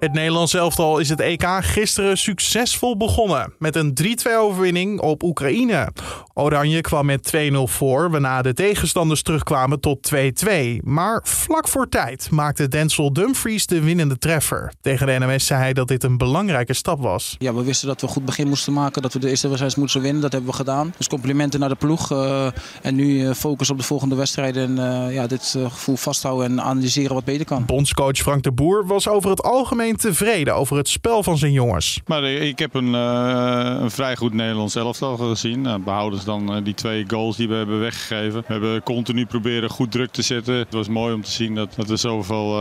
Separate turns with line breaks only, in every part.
Het Nederlands elftal is het EK gisteren succesvol begonnen met een 3-2 overwinning op Oekraïne. Oranje kwam met 2-0 voor, waarna de tegenstanders terugkwamen tot 2-2. Maar vlak voor tijd maakte Denzel Dumfries de winnende treffer. Tegen de NMS zei hij dat dit een belangrijke stap was.
Ja, we wisten dat we een goed begin moesten maken, dat we de eerste wedstrijd moesten winnen. Dat hebben we gedaan. Dus complimenten naar de ploeg. Uh, en nu uh, focus op de volgende wedstrijden en uh, ja, dit gevoel vasthouden en analyseren wat beter kan.
Bondscoach Frank de Boer was over het algemeen tevreden over het spel van zijn jongens.
Maar ik heb een, uh, een vrij goed Nederlands elftal gezien. Uh, behouden dan uh, die twee goals die we hebben weggegeven. We hebben continu proberen goed druk te zetten. Het was mooi om te zien dat, dat er zoveel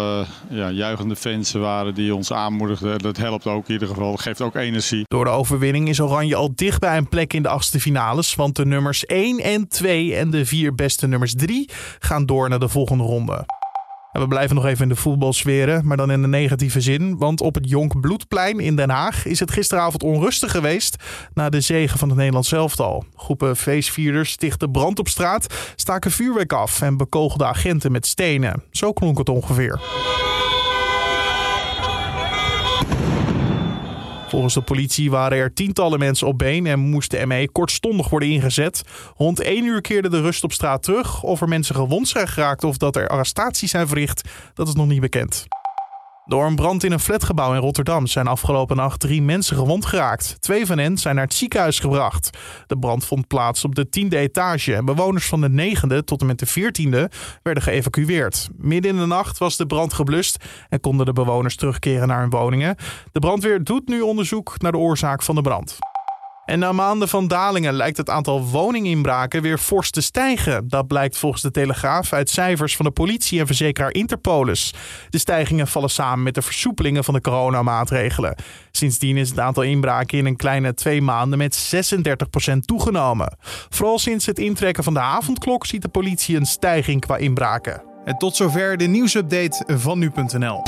ja, juichende fans waren die ons aanmoedigden. Dat helpt ook in ieder geval. Dat geeft ook energie.
Door de overwinning is Oranje al dicht bij een plek in de achtste finales. Want de nummers 1 en 2 en de vier beste nummers 3 gaan door naar de volgende ronde. We blijven nog even in de voetbalsferen, maar dan in de negatieve zin. Want op het Jonk Bloedplein in Den Haag is het gisteravond onrustig geweest na de zegen van het Nederlands elftal. Groepen feestvierders stichten brand op straat, staken vuurwerk af en bekogelden agenten met stenen. Zo klonk het ongeveer. Volgens de politie waren er tientallen mensen op been en moest de ME kortstondig worden ingezet. Rond één uur keerde de rust op straat terug. Of er mensen gewond zijn geraakt of dat er arrestaties zijn verricht, dat is nog niet bekend. Door een brand in een flatgebouw in Rotterdam zijn afgelopen nacht drie mensen gewond geraakt. Twee van hen zijn naar het ziekenhuis gebracht. De brand vond plaats op de tiende etage en bewoners van de negende tot en met de veertiende werden geëvacueerd. Midden in de nacht was de brand geblust en konden de bewoners terugkeren naar hun woningen. De brandweer doet nu onderzoek naar de oorzaak van de brand. En na maanden van dalingen lijkt het aantal woninginbraken weer fors te stijgen. Dat blijkt volgens de Telegraaf uit cijfers van de politie en verzekeraar Interpolis. De stijgingen vallen samen met de versoepelingen van de coronamaatregelen. Sindsdien is het aantal inbraken in een kleine twee maanden met 36% toegenomen. Vooral sinds het intrekken van de avondklok ziet de politie een stijging qua inbraken.
En tot zover de nieuwsupdate van nu.nl.